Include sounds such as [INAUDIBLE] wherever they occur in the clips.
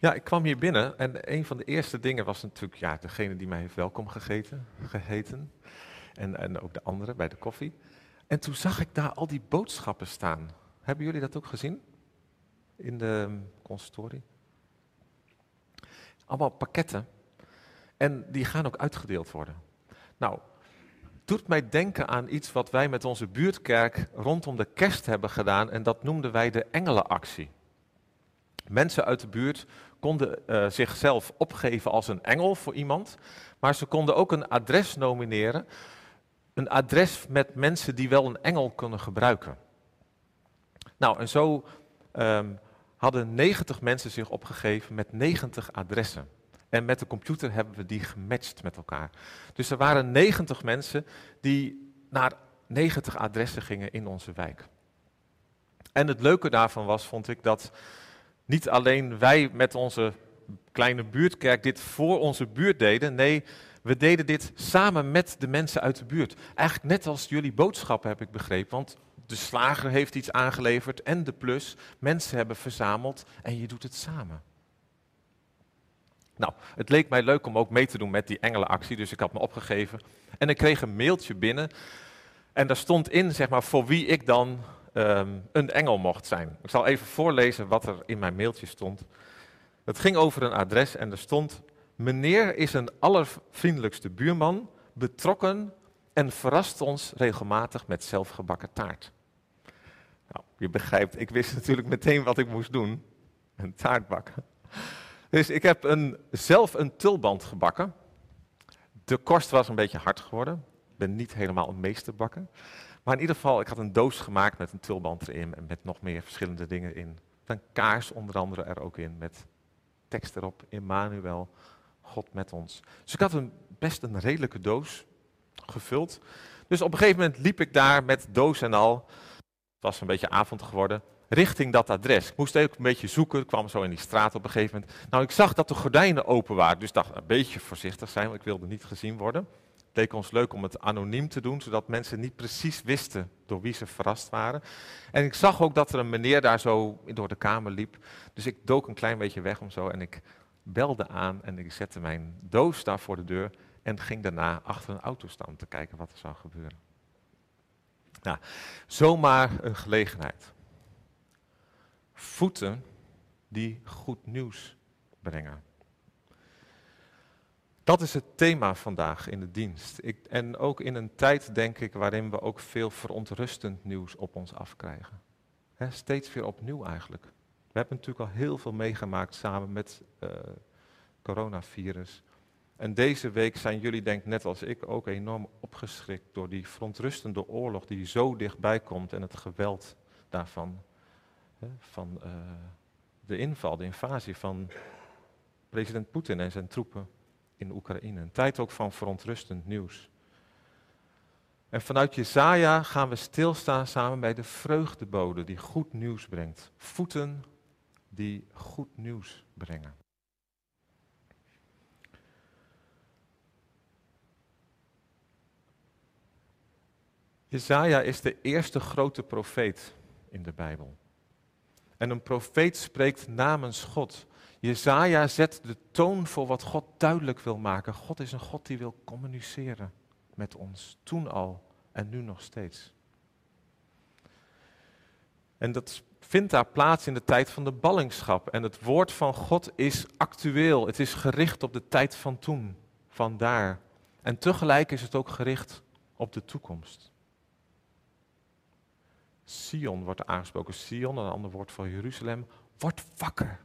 Ja, ik kwam hier binnen en een van de eerste dingen was natuurlijk ja, degene die mij heeft welkom gegeten, geheten. En, en ook de andere bij de koffie. En toen zag ik daar al die boodschappen staan. Hebben jullie dat ook gezien? In de ehm, consultorie? Allemaal pakketten. En die gaan ook uitgedeeld worden. Nou, doet mij denken aan iets wat wij met onze buurtkerk rondom de kerst hebben gedaan. En dat noemden wij de engelenactie. Mensen uit de buurt konden uh, zichzelf opgeven als een engel voor iemand, maar ze konden ook een adres nomineren. Een adres met mensen die wel een engel kunnen gebruiken. Nou, en zo um, hadden 90 mensen zich opgegeven met 90 adressen. En met de computer hebben we die gematcht met elkaar. Dus er waren 90 mensen die naar 90 adressen gingen in onze wijk. En het leuke daarvan was, vond ik, dat niet alleen wij met onze kleine buurtkerk dit voor onze buurt deden. Nee, we deden dit samen met de mensen uit de buurt. Eigenlijk net als jullie boodschappen heb ik begrepen. Want de slager heeft iets aangeleverd en de plus. Mensen hebben verzameld en je doet het samen. Nou, het leek mij leuk om ook mee te doen met die engelenactie, dus ik had me opgegeven. En ik kreeg een mailtje binnen en daar stond in, zeg maar, voor wie ik dan um, een engel mocht zijn. Ik zal even voorlezen wat er in mijn mailtje stond. Het ging over een adres en er stond: Meneer is een allervriendelijkste buurman, betrokken en verrast ons regelmatig met zelfgebakken taart. Nou, je begrijpt, ik wist natuurlijk meteen wat ik moest doen: een taart bakken. Dus ik heb een, zelf een tulband gebakken. De korst was een beetje hard geworden. Ik ben niet helemaal een meesterbakker. Maar in ieder geval, ik had een doos gemaakt met een tulband erin en met nog meer verschillende dingen in. Een kaars onder andere er ook in, met tekst erop, Emmanuel, God met ons. Dus ik had een, best een redelijke doos gevuld. Dus op een gegeven moment liep ik daar met doos en al, het was een beetje avond geworden, richting dat adres. Ik moest ook een beetje zoeken, ik kwam zo in die straat op een gegeven moment. Nou, ik zag dat de gordijnen open waren, dus dacht een beetje voorzichtig zijn, want ik wilde niet gezien worden leek ons leuk om het anoniem te doen, zodat mensen niet precies wisten door wie ze verrast waren. En ik zag ook dat er een meneer daar zo door de kamer liep. Dus ik dook een klein beetje weg om zo en ik belde aan en ik zette mijn doos daar voor de deur en ging daarna achter een auto staan om te kijken wat er zou gebeuren. Nou, zomaar een gelegenheid. Voeten die goed nieuws brengen. Dat is het thema vandaag in de dienst. Ik, en ook in een tijd, denk ik, waarin we ook veel verontrustend nieuws op ons afkrijgen. Steeds weer opnieuw eigenlijk. We hebben natuurlijk al heel veel meegemaakt samen met uh, coronavirus. En deze week zijn jullie, denk net als ik, ook enorm opgeschrikt door die verontrustende oorlog die zo dichtbij komt en het geweld daarvan. van uh, de inval, de invasie van president Poetin en zijn troepen in Oekraïne. Een tijd ook van verontrustend nieuws. En vanuit Jezaja gaan we stilstaan samen bij de vreugdebode die goed nieuws brengt. Voeten die goed nieuws brengen. Jezaja is de eerste grote profeet in de Bijbel. En een profeet spreekt namens God. Jezaja zet de toon voor wat God duidelijk wil maken. God is een God die wil communiceren met ons. Toen al en nu nog steeds. En dat vindt daar plaats in de tijd van de ballingschap. En het woord van God is actueel. Het is gericht op de tijd van toen, van daar. En tegelijk is het ook gericht op de toekomst. Sion wordt aangesproken. Sion, een ander woord voor Jeruzalem. Word wakker.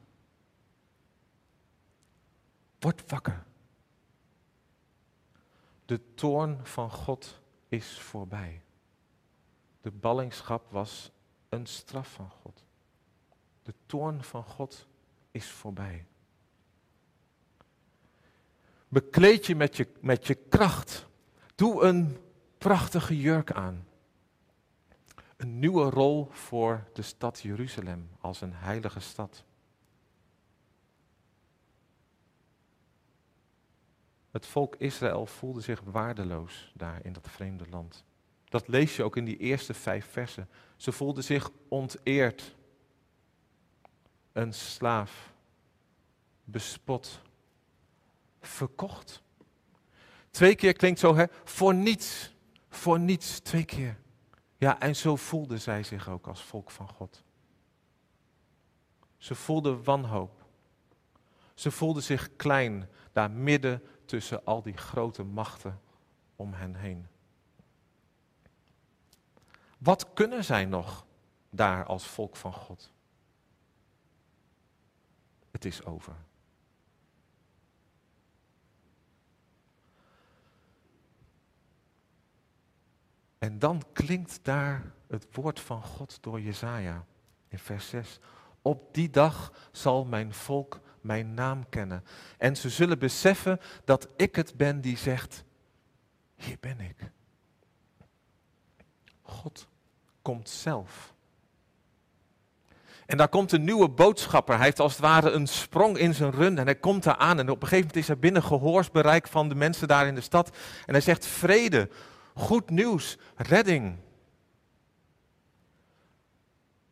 Word wakker. De toorn van God is voorbij. De ballingschap was een straf van God. De toorn van God is voorbij. Bekleed je met je, met je kracht. Doe een prachtige jurk aan. Een nieuwe rol voor de stad Jeruzalem als een heilige stad. Het volk Israël voelde zich waardeloos daar in dat vreemde land. Dat lees je ook in die eerste vijf versen. Ze voelden zich onteerd. Een slaaf. bespot, verkocht. Twee keer klinkt zo, hè, voor niets, voor niets, twee keer. Ja, en zo voelden zij zich ook als volk van God. Ze voelden wanhoop. Ze voelden zich klein daar midden tussen al die grote machten om hen heen. Wat kunnen zij nog daar als volk van God? Het is over. En dan klinkt daar het woord van God door Jezaja in vers 6. Op die dag zal mijn volk mijn naam kennen. En ze zullen beseffen dat ik het ben die zegt, hier ben ik. God komt zelf. En daar komt een nieuwe boodschapper. Hij heeft als het ware een sprong in zijn run en hij komt daar aan. En op een gegeven moment is hij binnen gehoorsbereik van de mensen daar in de stad. En hij zegt vrede, goed nieuws, redding.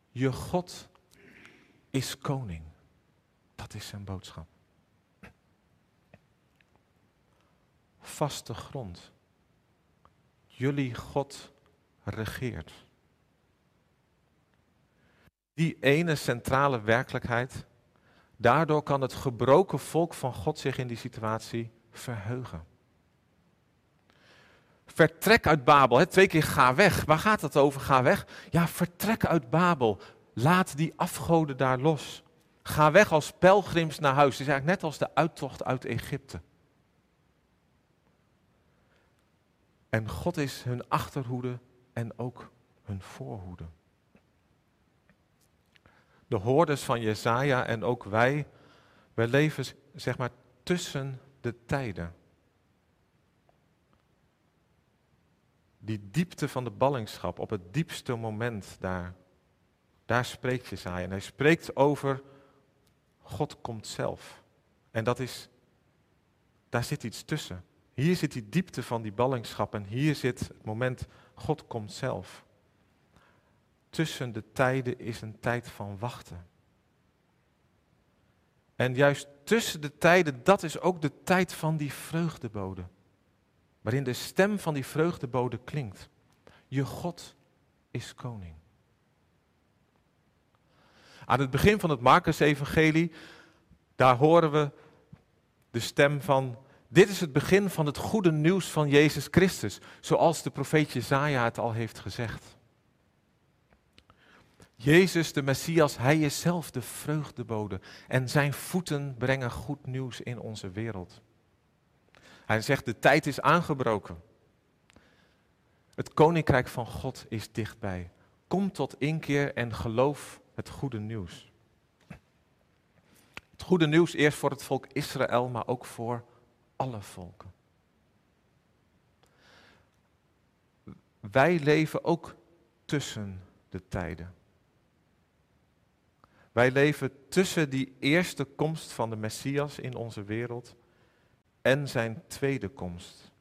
Je God is koning. Is zijn boodschap. Vaste grond. Jullie God regeert. Die ene centrale werkelijkheid, daardoor kan het gebroken volk van God zich in die situatie verheugen. Vertrek uit Babel. Hè? Twee keer ga weg. Waar gaat het over? Ga weg. Ja, vertrek uit Babel. Laat die afgoden daar los. Ga weg als pelgrims naar huis. Het is eigenlijk net als de uittocht uit Egypte. En God is hun achterhoede en ook hun voorhoede. De hoorders van Jesaja en ook wij, wij leven zeg maar tussen de tijden. Die diepte van de ballingschap, op het diepste moment daar, daar spreekt Jesaja. En hij spreekt over God komt zelf. En dat is, daar zit iets tussen. Hier zit die diepte van die ballingschap en hier zit het moment, God komt zelf. Tussen de tijden is een tijd van wachten. En juist tussen de tijden, dat is ook de tijd van die vreugdebode. Waarin de stem van die vreugdebode klinkt. Je God is koning. Aan het begin van het Marcus-evangelie, daar horen we de stem van, dit is het begin van het goede nieuws van Jezus Christus, zoals de profeet Jezaja het al heeft gezegd. Jezus, de Messias, hij is zelf de vreugdebode en zijn voeten brengen goed nieuws in onze wereld. Hij zegt, de tijd is aangebroken. Het koninkrijk van God is dichtbij. Kom tot inkeer en geloof het goede nieuws. Het goede nieuws eerst voor het volk Israël, maar ook voor alle volken. Wij leven ook tussen de tijden. Wij leven tussen die eerste komst van de Messias in onze wereld en zijn tweede komst.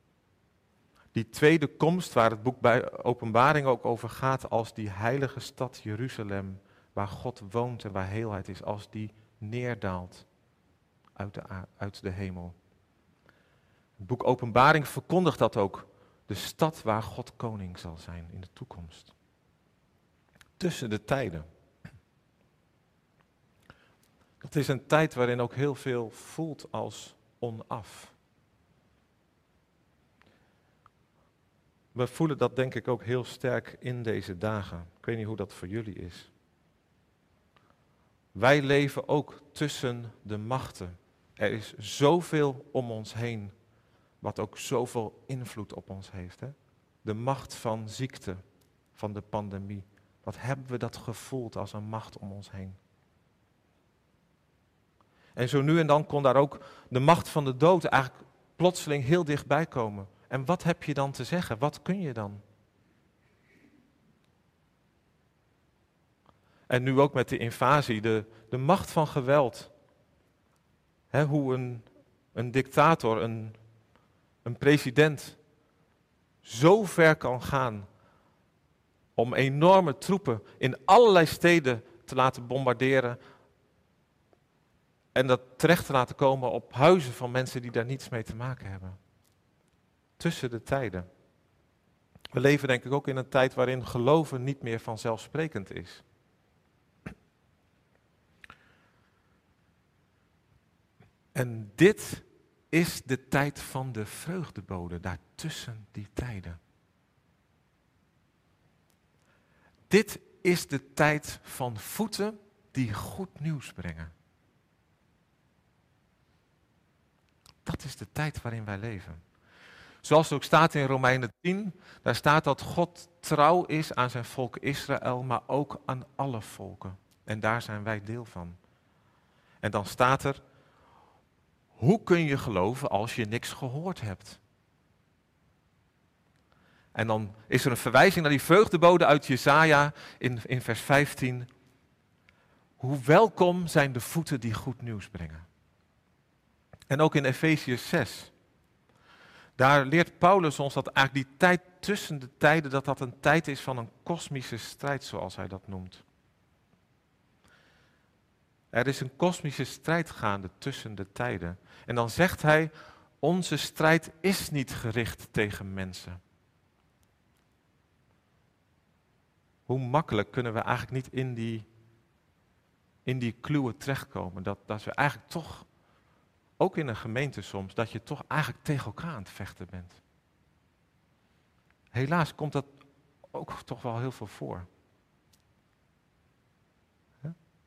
Die tweede komst waar het boek bij Openbaring ook over gaat als die heilige stad Jeruzalem waar God woont en waar heelheid is, als die neerdaalt uit de, uit de hemel. Het boek Openbaring verkondigt dat ook. De stad waar God koning zal zijn in de toekomst. Tussen de tijden. Het is een tijd waarin ook heel veel voelt als onaf. We voelen dat denk ik ook heel sterk in deze dagen. Ik weet niet hoe dat voor jullie is. Wij leven ook tussen de machten. Er is zoveel om ons heen, wat ook zoveel invloed op ons heeft. Hè? De macht van ziekte, van de pandemie. Wat hebben we dat gevoeld als een macht om ons heen? En zo nu en dan kon daar ook de macht van de dood eigenlijk plotseling heel dichtbij komen. En wat heb je dan te zeggen? Wat kun je dan? En nu ook met de invasie, de, de macht van geweld. hoe een, een dictator, een, een president zo ver kan gaan om enorme troepen in allerlei steden te laten bombarderen. en dat terecht te laten komen op huizen van mensen die daar niets mee te maken hebben. Tussen de tijden. We leven denk ik ook in een tijd waarin geloven niet meer vanzelfsprekend is. En dit is de tijd van de vreugdebode, daartussen die tijden. Dit is de tijd van voeten die goed nieuws brengen. Dat is de tijd waarin wij leven. Zoals ook staat in Romeinen 10, daar staat dat God trouw is aan zijn volk Israël, maar ook aan alle volken. En daar zijn wij deel van. En dan staat er, hoe kun je geloven als je niks gehoord hebt? En dan is er een verwijzing naar die vreugdebode uit Jesaja in, in vers 15. Hoe welkom zijn de voeten die goed nieuws brengen. En ook in Efeziërs 6. Daar leert Paulus ons dat eigenlijk die tijd tussen de tijden, dat dat een tijd is van een kosmische strijd, zoals hij dat noemt. Er is een kosmische strijd gaande tussen de tijden. En dan zegt hij, onze strijd is niet gericht tegen mensen. Hoe makkelijk kunnen we eigenlijk niet in die, in die kluwen terechtkomen, dat, dat we eigenlijk toch ook in een gemeente soms, dat je toch eigenlijk tegen elkaar aan het vechten bent. Helaas komt dat ook toch wel heel veel voor.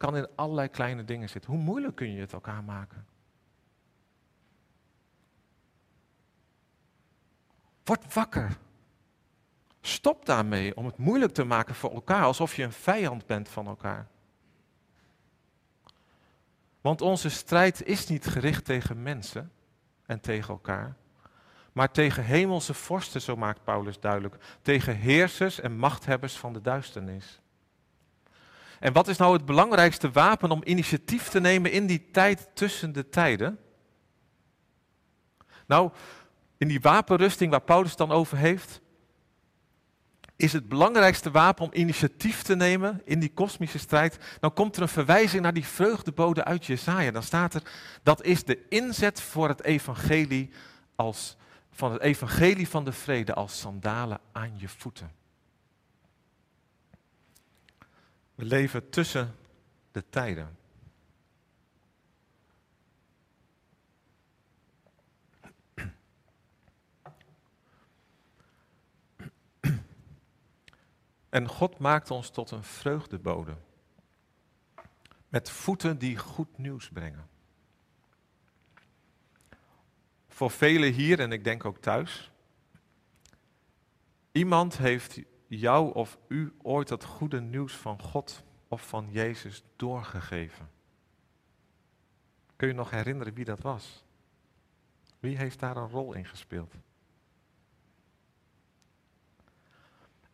Kan in allerlei kleine dingen zitten. Hoe moeilijk kun je het elkaar maken? Word wakker. Stop daarmee om het moeilijk te maken voor elkaar, alsof je een vijand bent van elkaar. Want onze strijd is niet gericht tegen mensen en tegen elkaar, maar tegen hemelse vorsten, zo maakt Paulus duidelijk, tegen heersers en machthebbers van de duisternis. En wat is nou het belangrijkste wapen om initiatief te nemen in die tijd tussen de tijden? Nou, in die wapenrusting waar Paulus het dan over heeft, is het belangrijkste wapen om initiatief te nemen in die kosmische strijd, dan komt er een verwijzing naar die vreugdebode uit Jesaja. Dan staat er, dat is de inzet voor het evangelie als, van het evangelie van de vrede als sandalen aan je voeten. We leven tussen de tijden. En God maakt ons tot een vreugdebode. Met voeten die goed nieuws brengen. Voor velen hier, en ik denk ook thuis. Iemand heeft jou of u ooit het goede nieuws van God of van Jezus doorgegeven. Kun je nog herinneren wie dat was? Wie heeft daar een rol in gespeeld?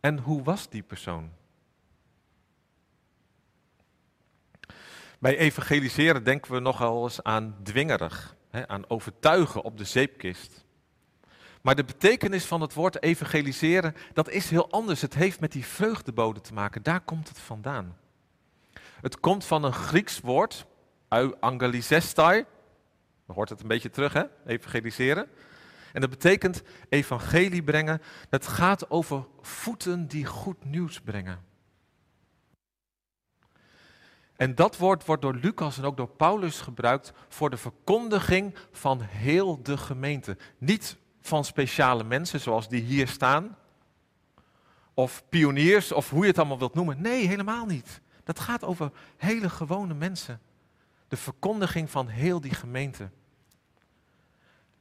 En hoe was die persoon? Bij evangeliseren denken we nogal eens aan dwingerig, hè, aan overtuigen op de zeepkist. Maar de betekenis van het woord evangeliseren, dat is heel anders. Het heeft met die vreugdebode te maken. Daar komt het vandaan. Het komt van een Grieks woord, euangelisestai. Dan hoort het een beetje terug, hè? Evangeliseren. En dat betekent evangelie brengen. Het gaat over voeten die goed nieuws brengen. En dat woord wordt door Lucas en ook door Paulus gebruikt voor de verkondiging van heel de gemeente. Niet van speciale mensen zoals die hier staan, of pioniers, of hoe je het allemaal wilt noemen. Nee, helemaal niet. Dat gaat over hele gewone mensen. De verkondiging van heel die gemeente.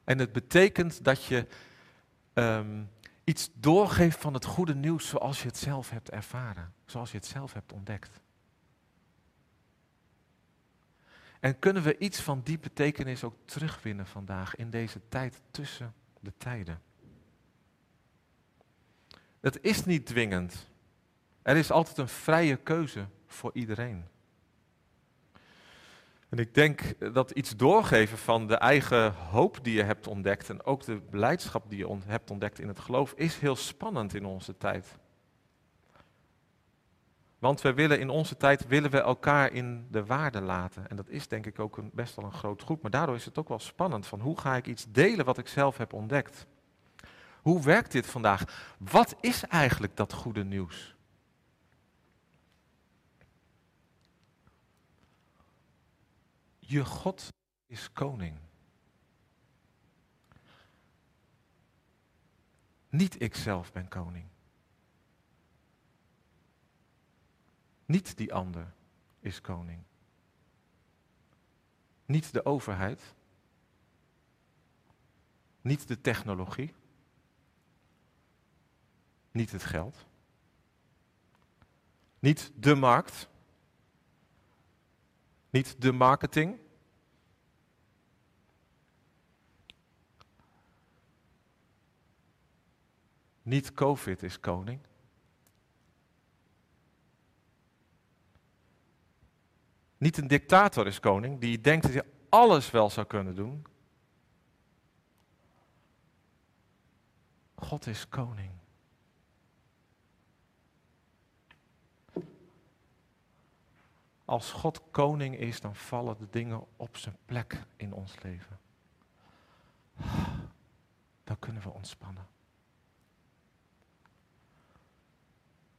En het betekent dat je ehm, iets doorgeeft van het goede nieuws zoals je het zelf hebt ervaren, zoals je het zelf hebt ontdekt. En kunnen we iets van die betekenis ook terugwinnen vandaag in deze tijd tussen de tijden? Het is niet dwingend. Er is altijd een vrije keuze voor iedereen. En ik denk dat iets doorgeven van de eigen hoop die je hebt ontdekt en ook de beleidschap die je hebt ontdekt in het geloof is heel spannend in onze tijd. Want we willen in onze tijd willen we elkaar in de waarde laten. En dat is denk ik ook een, best wel een groot goed. Maar daardoor is het ook wel spannend van hoe ga ik iets delen wat ik zelf heb ontdekt. Hoe werkt dit vandaag? Wat is eigenlijk dat goede nieuws? Je God is koning. Niet ikzelf ben koning. Niet die ander is koning. Niet de overheid. Niet de technologie. Niet het geld. Niet de markt. Niet de marketing. Niet COVID is koning. Niet een dictator is koning die denkt dat hij alles wel zou kunnen doen. God is koning. Als God koning is, dan vallen de dingen op zijn plek in ons leven. Dan kunnen we ontspannen.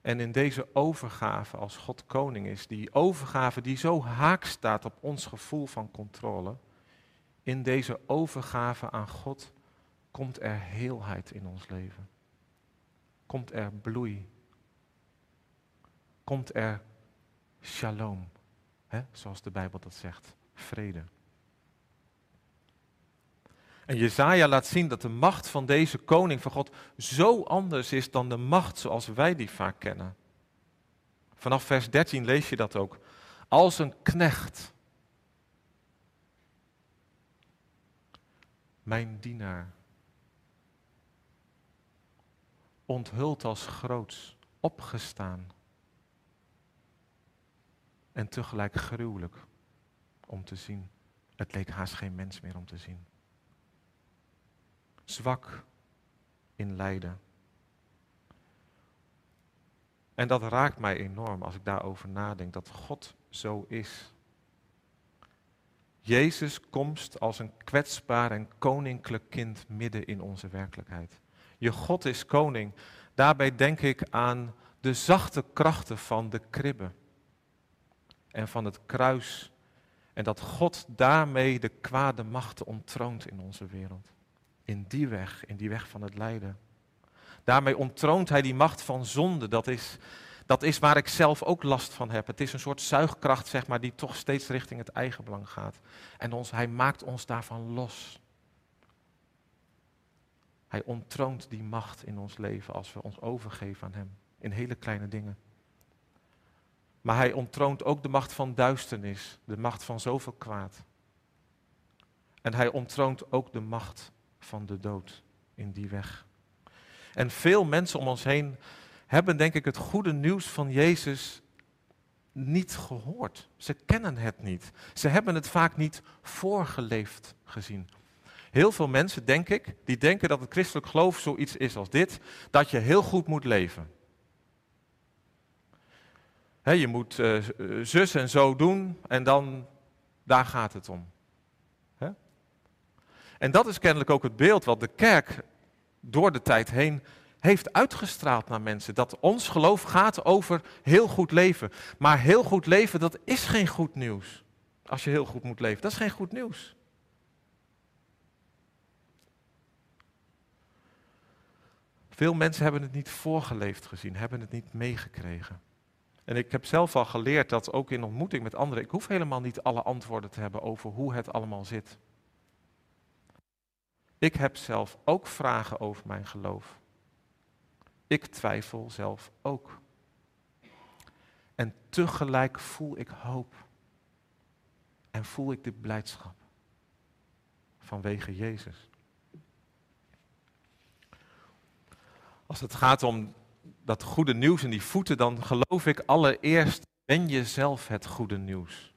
En in deze overgave, als God koning is, die overgave die zo haak staat op ons gevoel van controle, in deze overgave aan God komt er heelheid in ons leven. Komt er bloei. Komt er shalom, hè, zoals de Bijbel dat zegt, vrede. En Jezaja laat zien dat de macht van deze koning van God zo anders is dan de macht zoals wij die vaak kennen. Vanaf vers 13 lees je dat ook. Als een knecht. Mijn dienaar. Onthuld als groots, opgestaan. En tegelijk gruwelijk om te zien. Het leek haast geen mens meer om te zien zwak in lijden. En dat raakt mij enorm als ik daarover nadenk, dat God zo is. Jezus komst als een kwetsbaar en koninklijk kind midden in onze werkelijkheid. Je God is koning. Daarbij denk ik aan de zachte krachten van de kribbe en van het kruis. En dat God daarmee de kwade machten ontroont in onze wereld in die weg, in die weg van het lijden. Daarmee ontroont hij die macht van zonde. Dat is, dat is waar ik zelf ook last van heb. Het is een soort zuigkracht, zeg maar, die toch steeds richting het eigenbelang gaat. En ons, hij maakt ons daarvan los. Hij ontroont die macht in ons leven als we ons overgeven aan hem. In hele kleine dingen. Maar hij ontroont ook de macht van duisternis, de macht van zoveel kwaad. En hij ontroont ook de macht van de dood in die weg. En veel mensen om ons heen hebben, denk ik, het goede nieuws van Jezus niet gehoord. Ze kennen het niet. Ze hebben het vaak niet voorgeleefd gezien. Heel veel mensen, denk ik, die denken dat het christelijk geloof zoiets is als dit, dat je heel goed moet leven. je moet uh, zus en zo doen en dan, daar gaat het om. En dat is kennelijk ook het beeld wat de kerk door de tijd heen heeft uitgestraald naar mensen. Dat ons geloof gaat over heel goed leven. Maar heel goed leven, dat is geen goed nieuws. Als je heel goed moet leven, dat is geen goed nieuws. Veel mensen hebben het niet voorgeleefd gezien, hebben het niet meegekregen. En ik heb zelf al geleerd dat ook in ontmoeting met anderen, ik hoef helemaal niet alle antwoorden te hebben over hoe het allemaal zit. Ik heb zelf ook vragen over mijn geloof. Ik twijfel zelf ook. En tegelijk voel ik hoop. En voel ik de blijdschap vanwege Jezus. Als het gaat om dat goede nieuws en die voeten, dan geloof ik allereerst, ben je zelf het goede nieuws.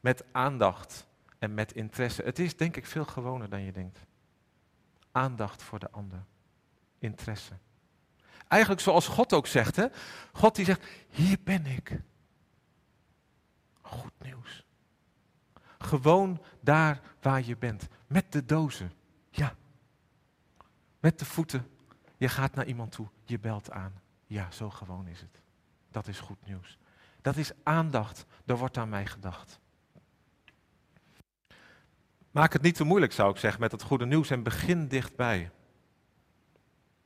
Met aandacht en met interesse. Het is denk ik veel gewoner dan je denkt. Aandacht voor de ander. Interesse. Eigenlijk zoals God ook zegt. Hè? God die zegt, hier ben ik. Goed nieuws. Gewoon daar waar je bent. Met de dozen. Ja. Met de voeten. Je gaat naar iemand toe. Je belt aan. Ja, zo gewoon is het. Dat is goed nieuws. Dat is aandacht. Er wordt aan mij gedacht. Maak het niet te moeilijk, zou ik zeggen, met het goede nieuws en begin dichtbij.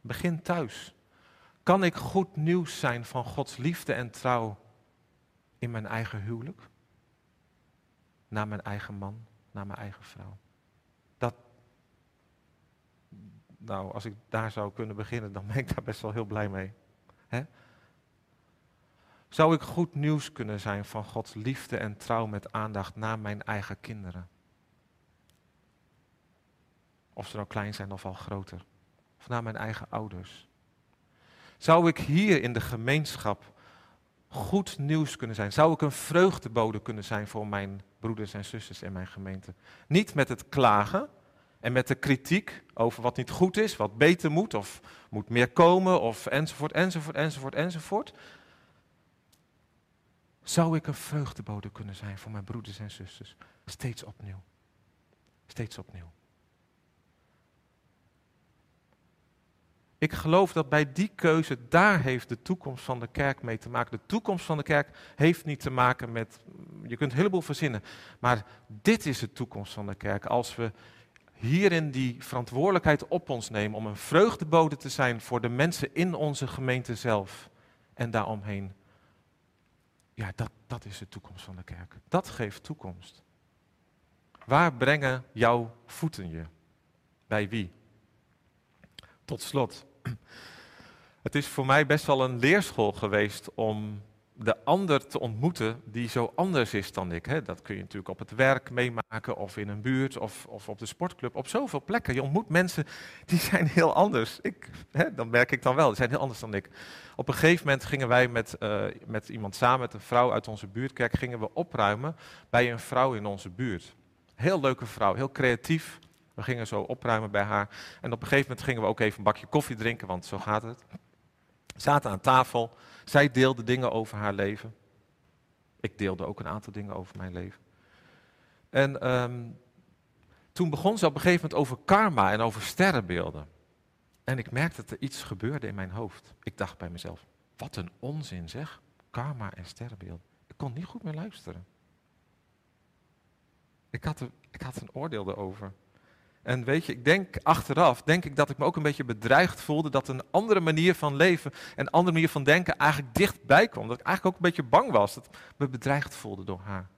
Begin thuis. Kan ik goed nieuws zijn van Gods liefde en trouw in mijn eigen huwelijk? Naar mijn eigen man, naar mijn eigen vrouw? Dat, nou, als ik daar zou kunnen beginnen, dan ben ik daar best wel heel blij mee. Zou ik goed nieuws kunnen zijn van Gods liefde en trouw met aandacht naar mijn eigen kinderen? Of ze nou klein zijn of al groter. Of naar mijn eigen ouders. Zou ik hier in de gemeenschap goed nieuws kunnen zijn? Zou ik een vreugdebode kunnen zijn voor mijn broeders en zusters in mijn gemeente? Niet met het klagen en met de kritiek over wat niet goed is, wat beter moet, of moet meer komen, of enzovoort, enzovoort, enzovoort, enzovoort. Zou ik een vreugdebode kunnen zijn voor mijn broeders en zusters? Steeds opnieuw. Steeds opnieuw. Ik geloof dat bij die keuze, daar heeft de toekomst van de kerk mee te maken. De toekomst van de kerk heeft niet te maken met, je kunt een heleboel verzinnen, maar dit is de toekomst van de kerk. Als we hierin die verantwoordelijkheid op ons nemen om een vreugdebode te zijn voor de mensen in onze gemeente zelf en daaromheen. Ja, dat, dat is de toekomst van de kerk. Dat geeft toekomst. Waar brengen jouw voeten je? Bij wie? Tot slot. [CLEARS THROAT] Het is voor mij best wel een leerschool geweest om de ander te ontmoeten die zo anders is dan ik. Dat kun je natuurlijk op het werk meemaken of in een buurt of, op de sportclub. Op zoveel plekken. Je ontmoet mensen die [LAUGHS] zijn heel anders. Ik, dan merk ik dan wel, die zijn heel anders dan ik. Op een gegeven moment gingen wij met, uh, met iemand samen, met een vrouw uit onze buurtkerk, gingen we opruimen bij een vrouw in onze buurt. Heel leuke vrouw, heel creatief. We gingen zo opruimen bij haar. En op een gegeven moment gingen we ook even een bakje koffie drinken, want zo gaat het. Zaten aan tafel. Zij deelde dingen over haar leven. Ik deelde ook een aantal dingen over mijn leven. En um, toen begon ze op een gegeven moment over karma en over sterrenbeelden. En ik merkte dat er iets gebeurde in mijn hoofd. Ik dacht bij mezelf, wat een onzin zeg. Karma en sterrenbeelden. Ik kon niet goed meer luisteren. Ik had, er, ik had een oordeel erover. En weet je, ik denk achteraf, denk ik dat ik me ook een beetje bedreigd voelde dat een andere manier van leven en een andere manier van denken eigenlijk dichtbij kwam. Dat ik eigenlijk ook een beetje bang was, dat ik me bedreigd voelde door haar.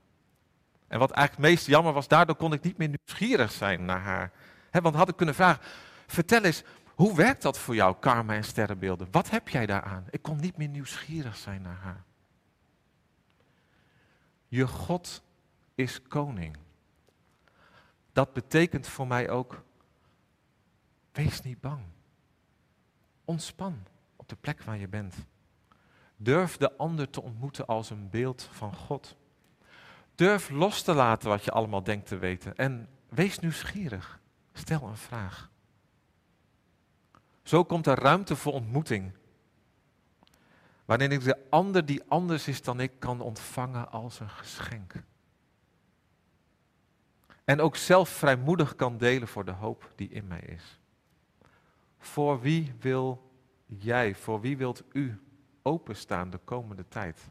En wat eigenlijk het meest jammer was, daardoor kon ik niet meer nieuwsgierig zijn naar haar. Want had ik kunnen vragen, vertel eens, hoe werkt dat voor jou, karma en sterrenbeelden? Wat heb jij daaraan? Ik kon niet meer nieuwsgierig zijn naar haar. Je God is koning dat betekent voor mij ook, wees niet bang. Ontspan op de plek waar je bent. Durf de ander te ontmoeten als een beeld van God. Durf los te laten wat je allemaal denkt te weten. En wees nieuwsgierig. Stel een vraag. Zo komt er ruimte voor ontmoeting. Waarin ik de ander die anders is dan ik kan ontvangen als een geschenk. En ook zelf vrijmoedig kan delen voor de hoop die in mij is. Voor wie wil jij, voor wie wilt u openstaan de komende tijd?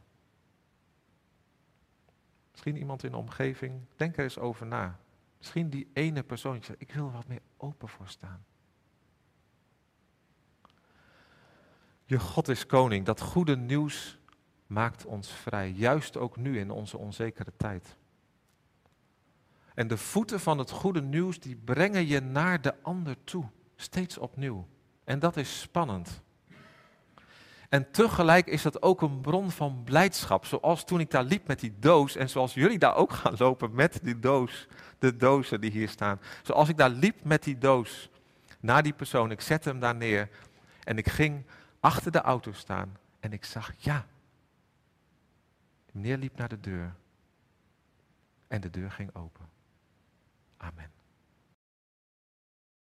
Misschien iemand in de omgeving, denk er eens over na. Misschien die ene persoon die zegt, ik wil er wat meer open voor staan. Je God is koning. Dat goede nieuws maakt ons vrij. Juist ook nu in onze onzekere tijd. En de voeten van het goede nieuws, die brengen je naar de ander toe. Steeds opnieuw. En dat is spannend. En tegelijk is dat ook een bron van blijdschap. Zoals toen ik daar liep met die doos. En zoals jullie daar ook gaan lopen met die doos. De dozen die hier staan. Zoals ik daar liep met die doos. Naar die persoon. Ik zette hem daar neer. En ik ging achter de auto staan. En ik zag, ja. Meneer liep naar de deur. En de deur ging open. Amen.